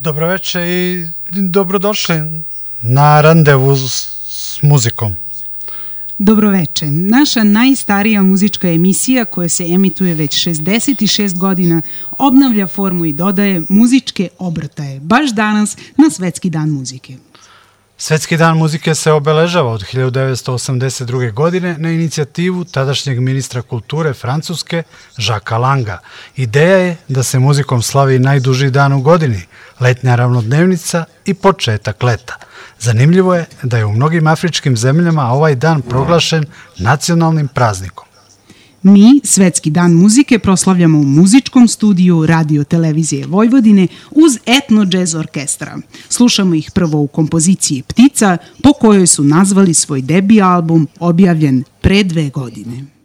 Dobroveče i dobrodošli na randevu s, muzikom. Dobroveče. Naša najstarija muzička emisija koja se emituje već 66 godina obnavlja formu i dodaje muzičke obrtaje baš danas na Svetski dan muzike. Svetski dan muzike se obeležava od 1982. godine na inicijativu tadašnjeg ministra kulture Francuske Žaka Langa. Ideja je da se muzikom slavi najduži dan u godini, letnja ravnodnevnica i početak leta. Zanimljivo je da je u mnogim afričkim zemljama ovaj dan proglašen nacionalnim praznikom. Mi Svetski dan muzike proslavljamo u muzičkom studiju Radio Televizije Vojvodine uz Etno Jazz Orkestra. Slušamo ih prvo u kompoziciji Ptica, po kojoj su nazvali svoj debi album objavljen pre dve godine.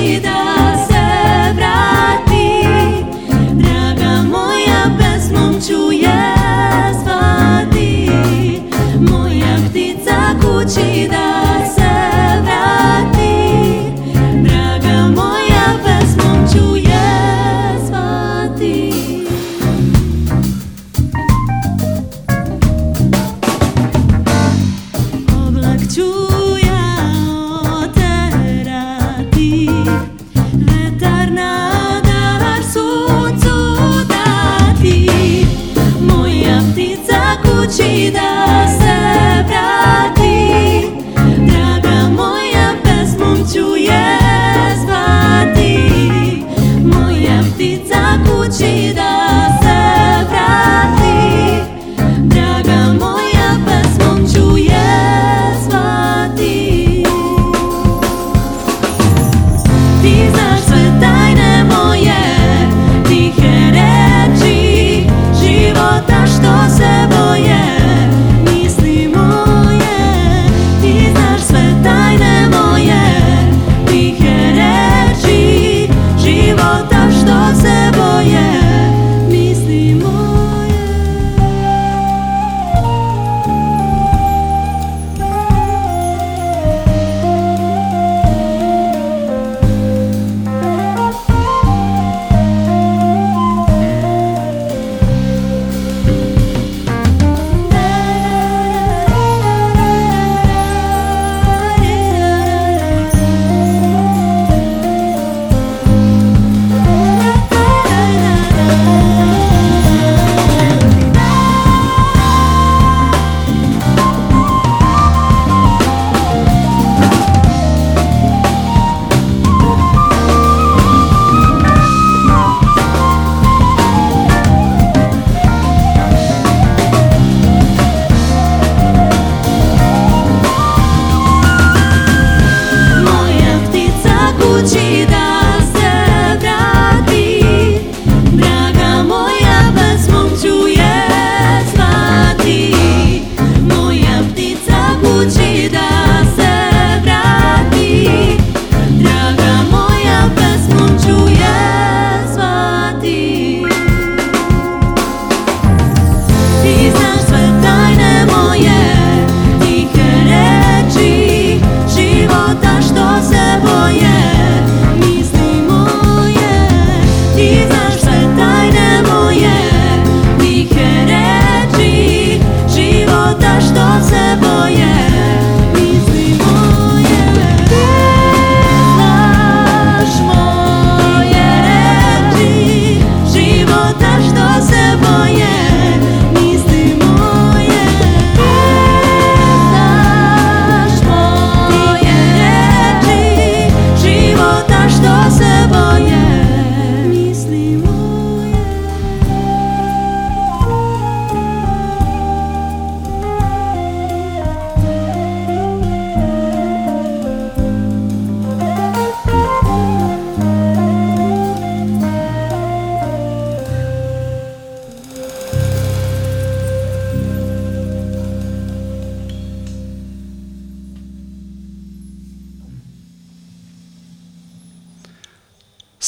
vida.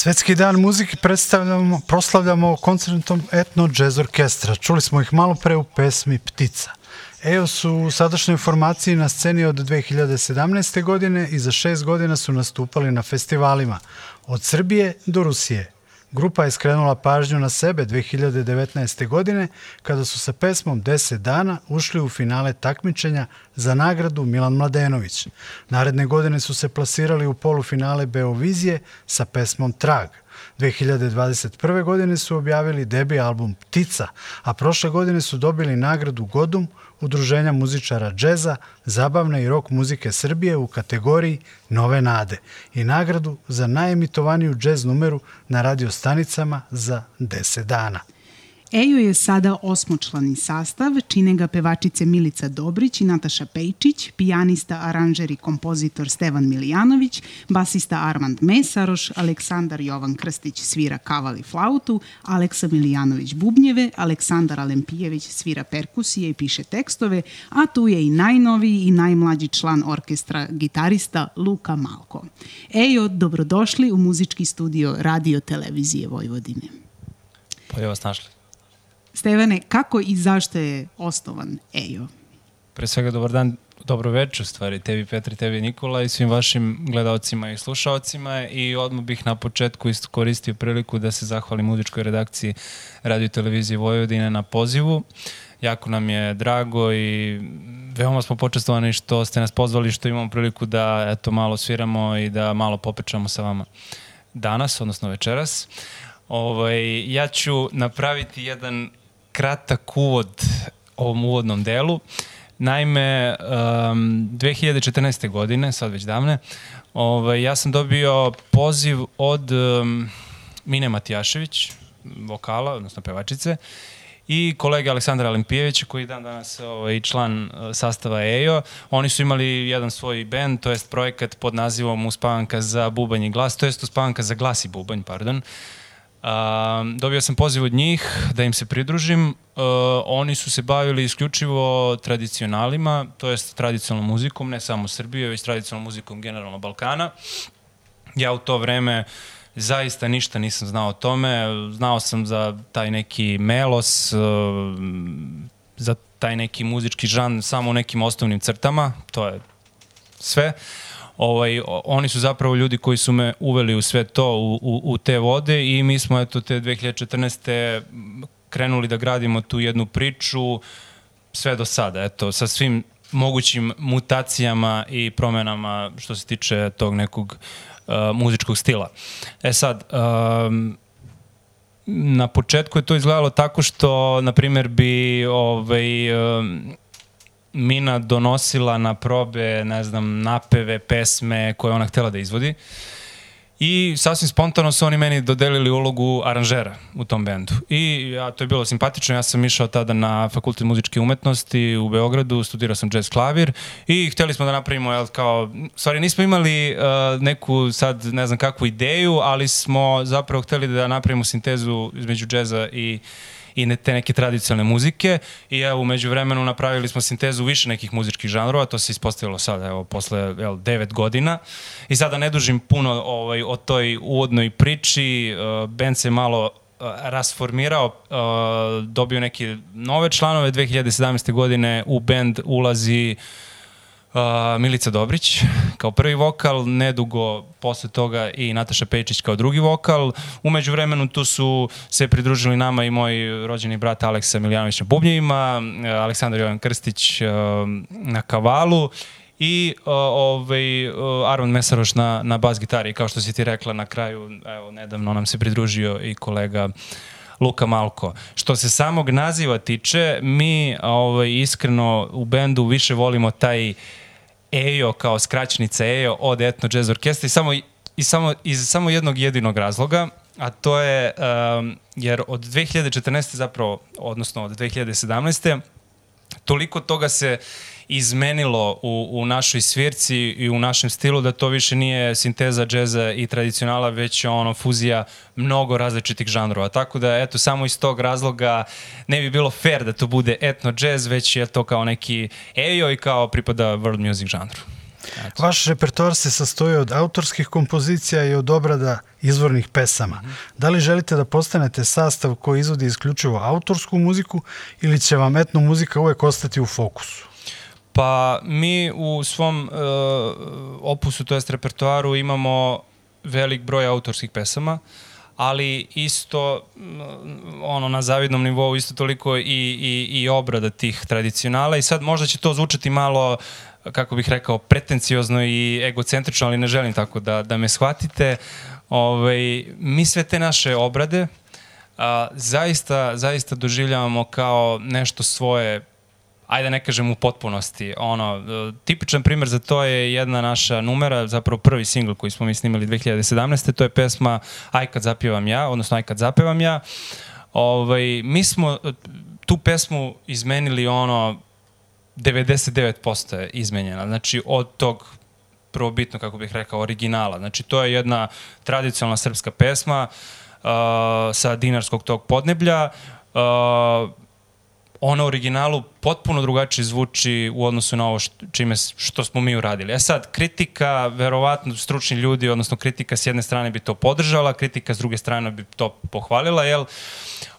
Svetski dan muzike predstavljamo, proslavljamo koncertom Etno Jazz Orkestra. Čuli smo ih malo pre u pesmi Ptica. EO su u sadašnjoj formaciji na sceni od 2017. godine i za šest godina su nastupali na festivalima od Srbije do Rusije. Grupa je skrenula pažnju na sebe 2019. godine kada su sa pesmom 10 dana ušli u finale takmičenja za nagradu Milan Mladenović. Naredne godine su se plasirali u polufinale Beovizije sa pesmom Trag. 2021. godine su objavili debi album Ptica, a prošle godine su dobili nagradu Godum Udruženja muzičara džeza, zabavne i rock muzike Srbije u kategoriji Nove nade i nagradu za najemitovaniju džez numeru na radiostanicama za 10 dana. EJO je sada osmočlani sastav, čine ga pevačice Milica Dobrić i Nataša Pejčić, pijanista, aranžer i kompozitor Stevan Milijanović, basista Armand Mesaroš, Aleksandar Jovan Krstić svira kaval i flautu, Aleksa Milijanović bubnjeve, Aleksandar Alempijević svira perkusije i piše tekstove, a tu je i najnoviji i najmlađi član orkestra, gitarista Luka Malko. EJO, dobrodošli u muzički studio Radio Televizije Vojvodine. Pa je vas našli. Stevane, kako i zašto je osnovan EJO? Pre svega, dobar dan, dobro večer, stvari, tebi Petri, tebi Nikola i svim vašim gledalcima i slušalcima i odmah bih na početku iskoristio priliku da se zahvalim muzičkoj redakciji Radio Televizije Vojvodine na pozivu. Jako nam je drago i veoma smo počestovani što ste nas pozvali, što imamo priliku da eto, malo sviramo i da malo popečamo sa vama danas, odnosno večeras. Ovaj, ja ću napraviti jedan kratak uvod ovom uvodnom delu. Naime, um, 2014. godine, sad već davne, ovaj, ja sam dobio poziv od um, Mine Matijašević, vokala, odnosno pevačice, i kolega Aleksandra Alimpijevića koji je dan danas ovaj, član uh, sastava EJO. Oni su imali jedan svoj band, to jest projekat pod nazivom Uspavanka za bubanj i glas, to jest Uspavanka za glas i bubanj, pardon. Uh, Um, dobio sam poziv od njih da im se pridružim. Uh, oni su se bavili isključivo tradicionalima, to jest tradicionalnom muzikom, ne samo Srbije, već tradicionalnom muzikom generalno Balkana. Ja u to vreme zaista ništa nisam znao o tome. Znao sam za taj neki melos, uh, za taj neki muzički žan samo u nekim osnovnim crtama, to je sve. Uh, ovaj, oni su zapravo ljudi koji su me uveli u sve to, u, u, u te vode i mi smo eto te 2014. krenuli da gradimo tu jednu priču sve do sada, eto, sa svim mogućim mutacijama i promenama što se tiče tog nekog uh, muzičkog stila. E sad, um, na početku je to izgledalo tako što, na primjer, bi ovaj, um, Mina donosila na probe, ne znam, napeve, pesme koje ona htela da izvodi. I sasvim spontano su oni meni dodelili ulogu aranžera u tom bendu. I ja, to je bilo simpatično, ja sam išao tada na fakultet muzičke umetnosti u Beogradu, studirao sam jazz klavir i hteli smo da napravimo, jel, kao, stvari nismo imali uh, neku sad ne znam kakvu ideju, ali smo zapravo hteli da napravimo sintezu između džeza i uh, i ne, te neke tradicionalne muzike i evo umeđu vremenu napravili smo sintezu više nekih muzičkih žanrova, to se ispostavilo sada evo posle evo, 9 godina i sada ne dužim puno ovaj, o toj uvodnoj priči, uh, band se malo uh, rasformirao, uh, dobio neke nove članove 2017. godine u band ulazi uh, Uh, Milica Dobrić kao prvi vokal, nedugo posle toga i Nataša Pejčić kao drugi vokal. Umeđu vremenu tu su se pridružili nama i moj rođeni brat Aleksa Miljanović na bubnjevima, Aleksandar Jovan Krstić uh, na kavalu i uh, ovaj, uh, Armand Mesaroš na, na bas gitari. Kao što si ti rekla na kraju, evo, nedavno nam se pridružio i kolega Luka Malko. Što se samog naziva tiče, mi ovaj, iskreno u bendu više volimo taj EJO kao skraćenica EJO od Etno Jazz Orkestra i samo, i samo, iz samo jednog jedinog razloga, a to je um, jer od 2014. zapravo, odnosno od 2017. toliko toga se izmenilo u, u našoj svirci i u našem stilu da to više nije sinteza džeza i tradicionala, već ono fuzija mnogo različitih žanrova. Tako da, eto, samo iz tog razloga ne bi bilo fair da to bude etno džez, već je to kao neki ejo i kao pripada world music žanru. Eto. Vaš repertoar se sastoji od autorskih kompozicija i od obrada izvornih pesama. Da li želite da postanete sastav koji izvodi isključivo autorsku muziku ili će vam etno muzika uvek ostati u fokusu? Pa mi u svom uh, opusu, to jest repertoaru, imamo velik broj autorskih pesama, ali isto mm, ono na zavidnom nivou isto toliko i, i, i obrada tih tradicionala i sad možda će to zvučati malo kako bih rekao, pretenciozno i egocentrično, ali ne želim tako da, da me shvatite. Ovaj, mi sve te naše obrade a, zaista, zaista doživljavamo kao nešto svoje ajde ne kažem u potpunosti. Ono, e, tipičan primer za to je jedna naša numera, zapravo prvi singl koji smo mi snimali 2017. To je pesma Aj kad zapjevam ja, odnosno Aj kad zapevam ja. Ovaj, mi smo e, tu pesmu izmenili ono 99% je izmenjena. Znači, od tog prvobitno, kako bih rekao, originala. Znači, to je jedna tradicionalna srpska pesma uh, sa dinarskog tog podneblja. Uh, ona originalu potpuno drugačije zvuči u odnosu na ovo što, čime, što smo mi uradili. E sad, kritika, verovatno stručni ljudi, odnosno kritika s jedne strane bi to podržala, kritika s druge strane bi to pohvalila, jel?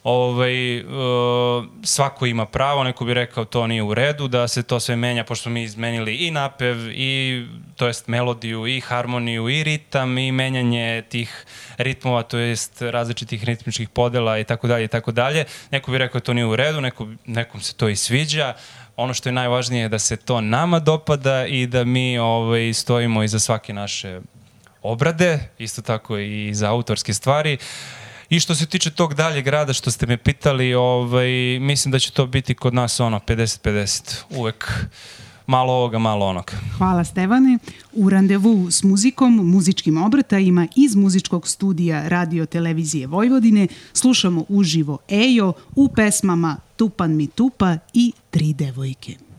Ovaj, uh, svako ima pravo, neko bi rekao to nije u redu, da se to sve menja, pošto mi izmenili i napev, i to jest melodiju, i harmoniju, i ritam, i menjanje tih ritmova, to jest različitih ritmičkih podela i tako dalje i tako dalje. Neko bi rekao to nije u redu, neko, nekom se to i sviđa, ono što je najvažnije je da se to nama dopada i da mi ovaj, stojimo iza svake naše obrade, isto tako i za autorske stvari. Uh, I što se tiče tog dalje grada što ste me pitali, ovaj, mislim da će to biti kod nas ono 50-50. Uvek malo ovoga, malo onoga. Hvala Stevane. U randevu s muzikom, muzičkim obrtajima iz muzičkog studija Radio Televizije Vojvodine slušamo uživo Ejo u pesmama Tupan mi tupa i Tri devojke.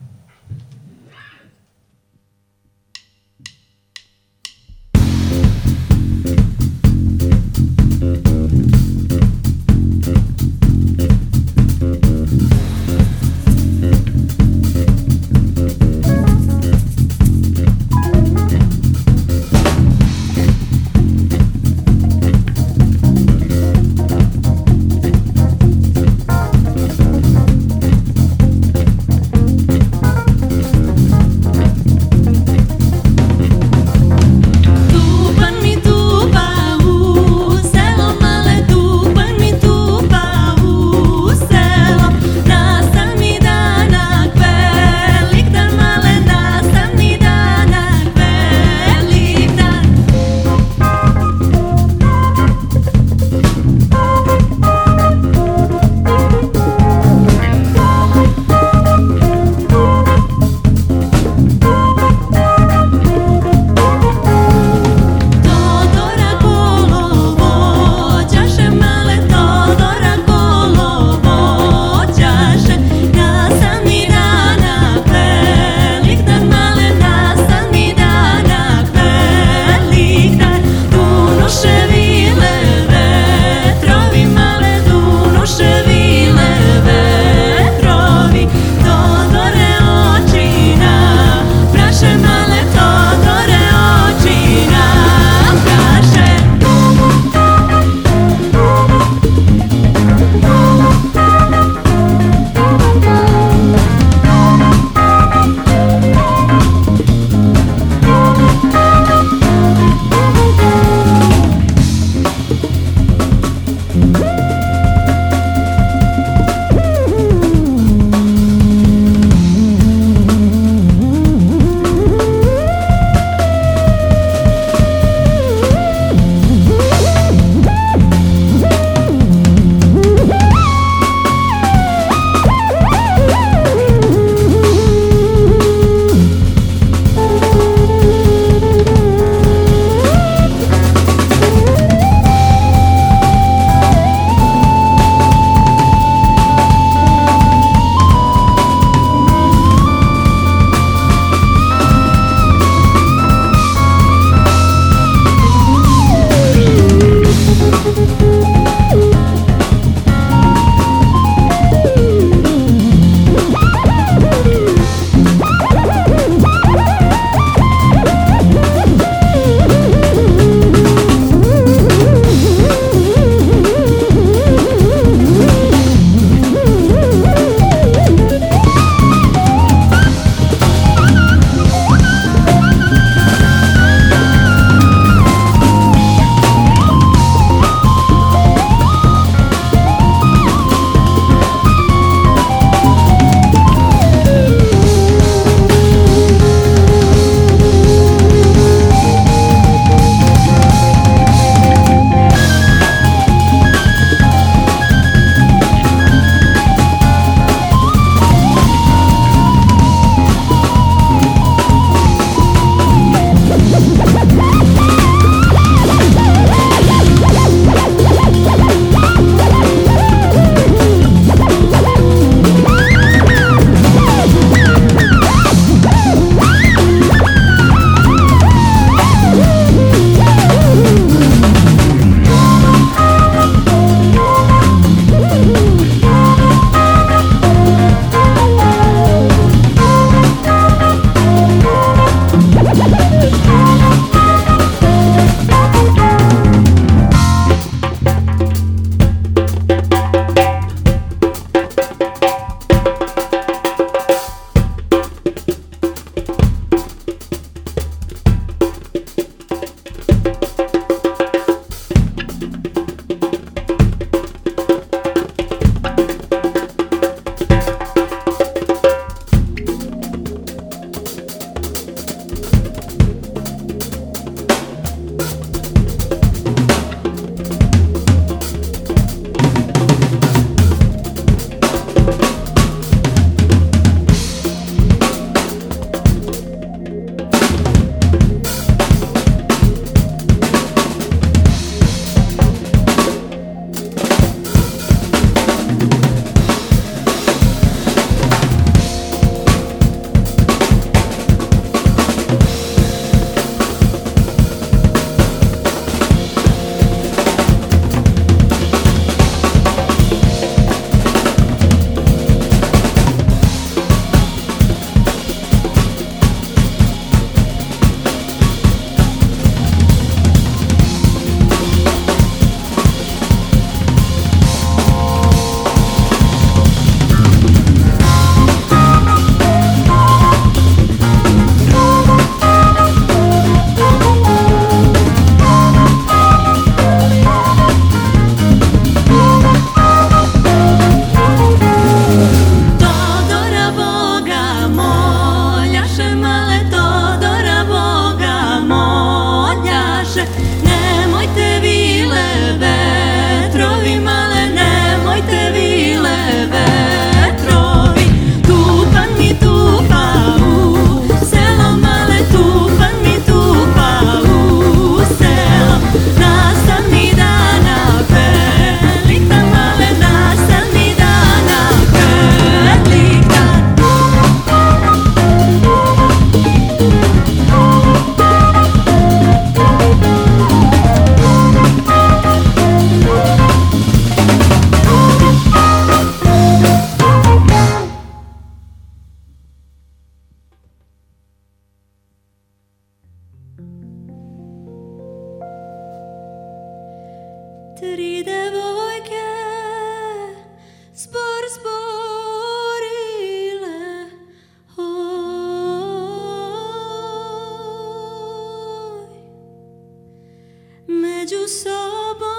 you saw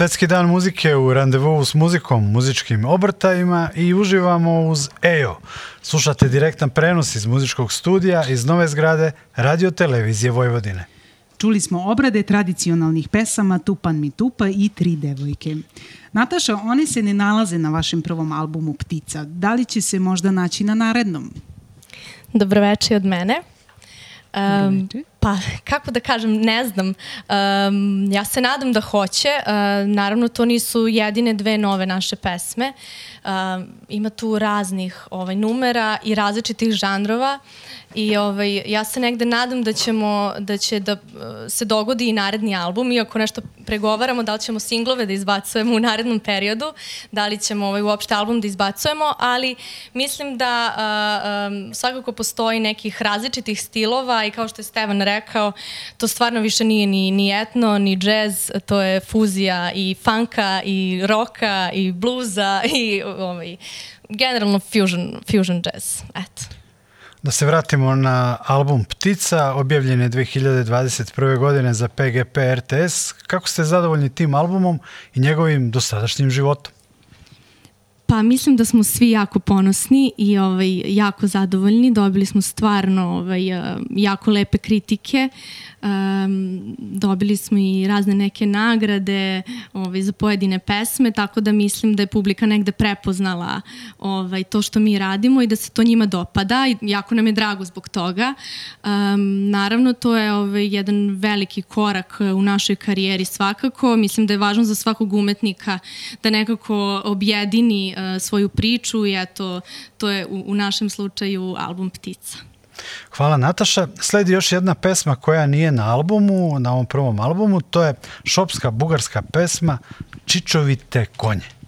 Svetski dan muzike u randevu s muzikom, muzičkim obrtajima i uživamo uz EO. Slušate direktan prenos iz muzičkog studija iz nove zgrade Radio Televizije Vojvodine. Čuli smo obrade tradicionalnih pesama Tupan mi tupa i Tri devojke. Nataša, one se ne nalaze na vašem prvom albumu Ptica. Da li će se možda naći na narednom? Dobroveče od mene. Um, pa, kako da kažem, ne znam. Um, ja se nadam da hoće. Uh, naravno, to nisu jedine dve nove naše pesme. Um, ima tu raznih ovaj, numera i različitih žanrova. Uh, I ovaj, ja se negde nadam da ćemo, da će da uh, se dogodi i naredni album, iako nešto pregovaramo, da li ćemo singlove da izbacujemo u narednom periodu, da li ćemo ovaj, uopšte album da izbacujemo, ali mislim da uh, um, svakako postoji nekih različitih stilova i kao što je Stevan rekao, to stvarno više nije ni, ni etno, ni džez, to je fuzija i funka i roka i bluza i ovaj, generalno fusion, fusion jazz. Eto. Da se vratimo na album Ptica, objavljen je 2021. godine za PGP RTS. Kako ste zadovoljni tim albumom i njegovim dosadašnjim životom? Pa mislim da smo svi jako ponosni i ovaj, jako zadovoljni. Dobili smo stvarno ovaj, jako lepe kritike. Um, dobili smo i razne neke nagrade ovaj, za pojedine pesme, tako da mislim da je publika negde prepoznala ovaj, to što mi radimo i da se to njima dopada i jako nam je drago zbog toga. Um, naravno, to je ovaj, jedan veliki korak u našoj karijeri svakako. Mislim da je važno za svakog umetnika da nekako objedini uh, svoju priču i eto, to je u, u našem slučaju album Ptica. Hvala Nataša. Sledi još jedna pesma koja nije na albumu, na ovom prvom albumu, to je šopska bugarska pesma Čičovite konje.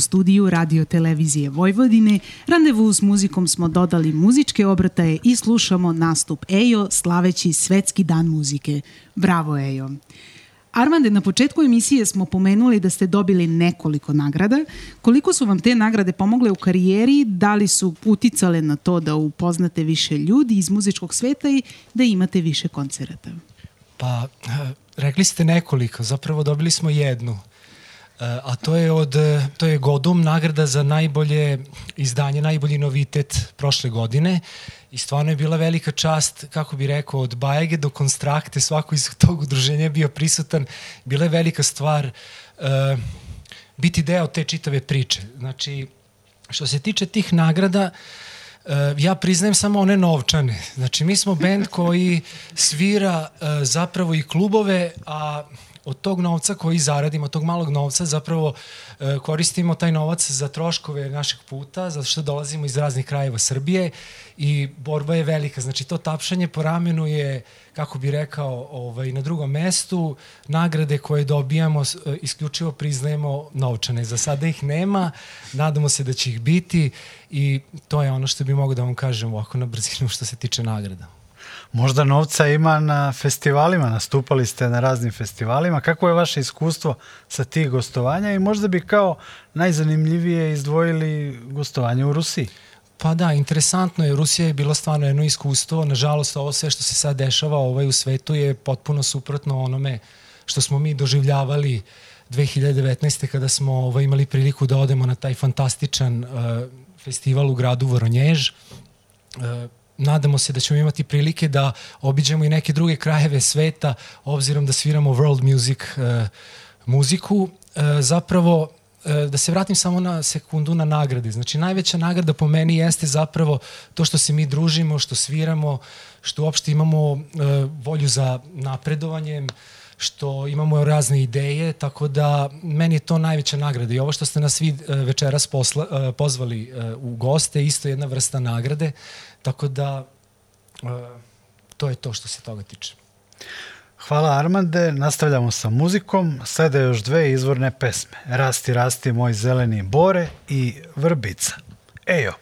Studiju Radio Televizije Vojvodine. Randevu s muzikom smo dodali muzičke obrataje i slušamo nastup Ejo slaveći Svetski dan muzike. Bravo Ejo! Armande, na početku emisije smo pomenuli da ste dobili nekoliko nagrada. Koliko su vam te nagrade pomogle u karijeri? Da li su uticale na to da upoznate više ljudi iz muzičkog sveta i da imate više koncerata? Pa, eh, rekli ste nekoliko, zapravo dobili smo jednu. A to je od to je Godum nagrada za najbolje izdanje, najbolji novitet prošle godine i stvarno je bila velika čast, kako bi rekao, od Bajege do Konstrakte, svako iz tog udruženja je bio prisutan, bila je velika stvar uh, biti deo te čitave priče. Znači, što se tiče tih nagrada, uh, ja priznajem samo one novčane. Znači, mi smo band koji svira uh, zapravo i klubove, a od tog novca koji zaradimo, tog malog novca zapravo e, koristimo taj novac za troškove našeg puta, zato što dolazimo iz raznih krajeva Srbije i borba je velika. Znači to tapšanje po ramenu je, kako bi rekao, ovaj, na drugom mestu. Nagrade koje dobijamo e, isključivo priznajemo novčane. Za sada ih nema, nadamo se da će ih biti i to je ono što bi mogo da vam kažem ovako na brzinu što se tiče nagrada. Možda novca ima na festivalima, nastupali ste na raznim festivalima. Kako je vaše iskustvo sa tih gostovanja i možda bi kao najzanimljivije izdvojili gostovanje u Rusiji? Pa da, interesantno je. Rusija je bilo stvarno jedno iskustvo. Nažalost, ovo sve što se sad dešava ovaj u svetu je potpuno suprotno onome što smo mi doživljavali 2019. kada smo ovaj, imali priliku da odemo na taj fantastičan uh, festival u gradu Voronjež. Uh, nadamo se da ćemo imati prilike da obiđemo i neke druge krajeve sveta, obzirom da sviramo world music uh, muziku. Uh, zapravo, uh, da se vratim samo na sekundu na nagrade. Znači, najveća nagrada po meni jeste zapravo to što se mi družimo, što sviramo, što uopšte imamo uh, volju za napredovanjem, što imamo razne ideje, tako da meni je to najveća nagrada. I ovo što ste nas svi večeras posla, pozvali u goste, isto jedna vrsta nagrade. Tako da, to je to što se toga tiče. Hvala Armande, nastavljamo sa muzikom, sada još dve izvorne pesme. Rasti, rasti moj zeleni bore i Vrbica. Ejo!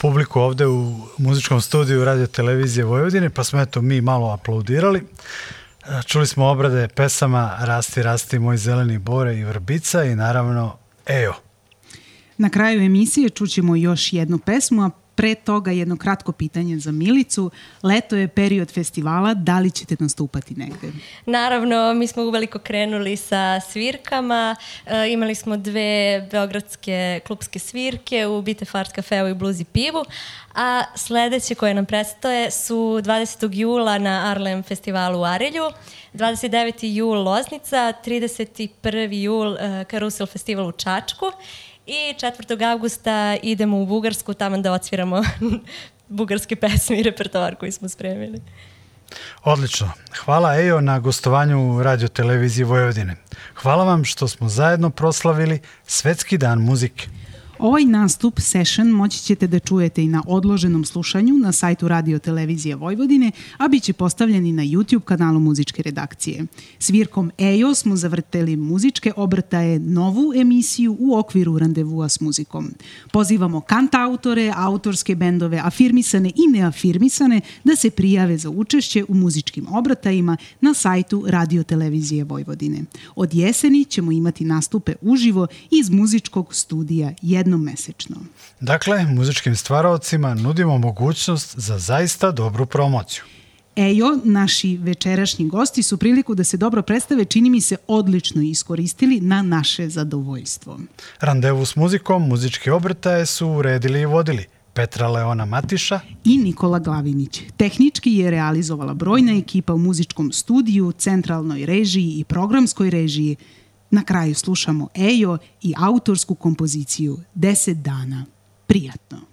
Publiku ovde u muzičkom studiju radio televizije Vojvodine, pa smo eto mi malo aplaudirali. Čuli smo obrade pesama Rasti, rasti moj zeleni bore i vrbica i naravno Ejo. Na kraju emisije čućemo još jednu pesmu, a pre toga jedno kratko pitanje za Milicu. Leto je period festivala, da li ćete nastupati negde? Naravno, mi smo uveliko krenuli sa svirkama. E, imali smo dve beogradske klubske svirke u Bite Fart Cafeu i Blues i pivu, a sledeće koje nam predstoje su 20. jula na Arlem festivalu u Arelju, 29. jul Loznica, 31. jul e, Karusel festival u Čačku I 4. augusta idemo u Bugarsku tamo da odsviramo bugarske pesme i repertoar koji smo spremili. Odlično. Hvala Ejo na gostovanju Radio Televiziji Vojvodine. Hvala vam što smo zajedno proslavili Svetski dan muzike. Ovaj nastup, session, moći ćete da čujete i na odloženom slušanju na sajtu Radio Televizije Vojvodine, a bit će postavljeni na YouTube kanalu muzičke redakcije. Svirkom EJO smo zavrteli muzičke obrtaje novu emisiju u okviru randevua s muzikom. Pozivamo kantautore, autorske bendove, afirmisane i neafirmisane da se prijave za učešće u muzičkim obratajima na sajtu Radio Televizije Vojvodine. Od jeseni ćemo imati nastupe uživo iz muzičkog studija 1 jednom mesečno. Dakle, muzičkim stvaravcima nudimo mogućnost za zaista dobru promociju. Ejo, naši večerašnji gosti su priliku da se dobro predstave, čini mi se, odlično iskoristili na naše zadovoljstvo. Randevu s muzikom, muzičke obrtaje su uredili i vodili Petra Leona Matiša i Nikola Glavinić. Tehnički je realizovala brojna ekipa u muzičkom studiju, centralnoj režiji i programskoj režiji, Na kraju slušamo Ejo i autorsku kompoziciju 10 dana. Prijatno.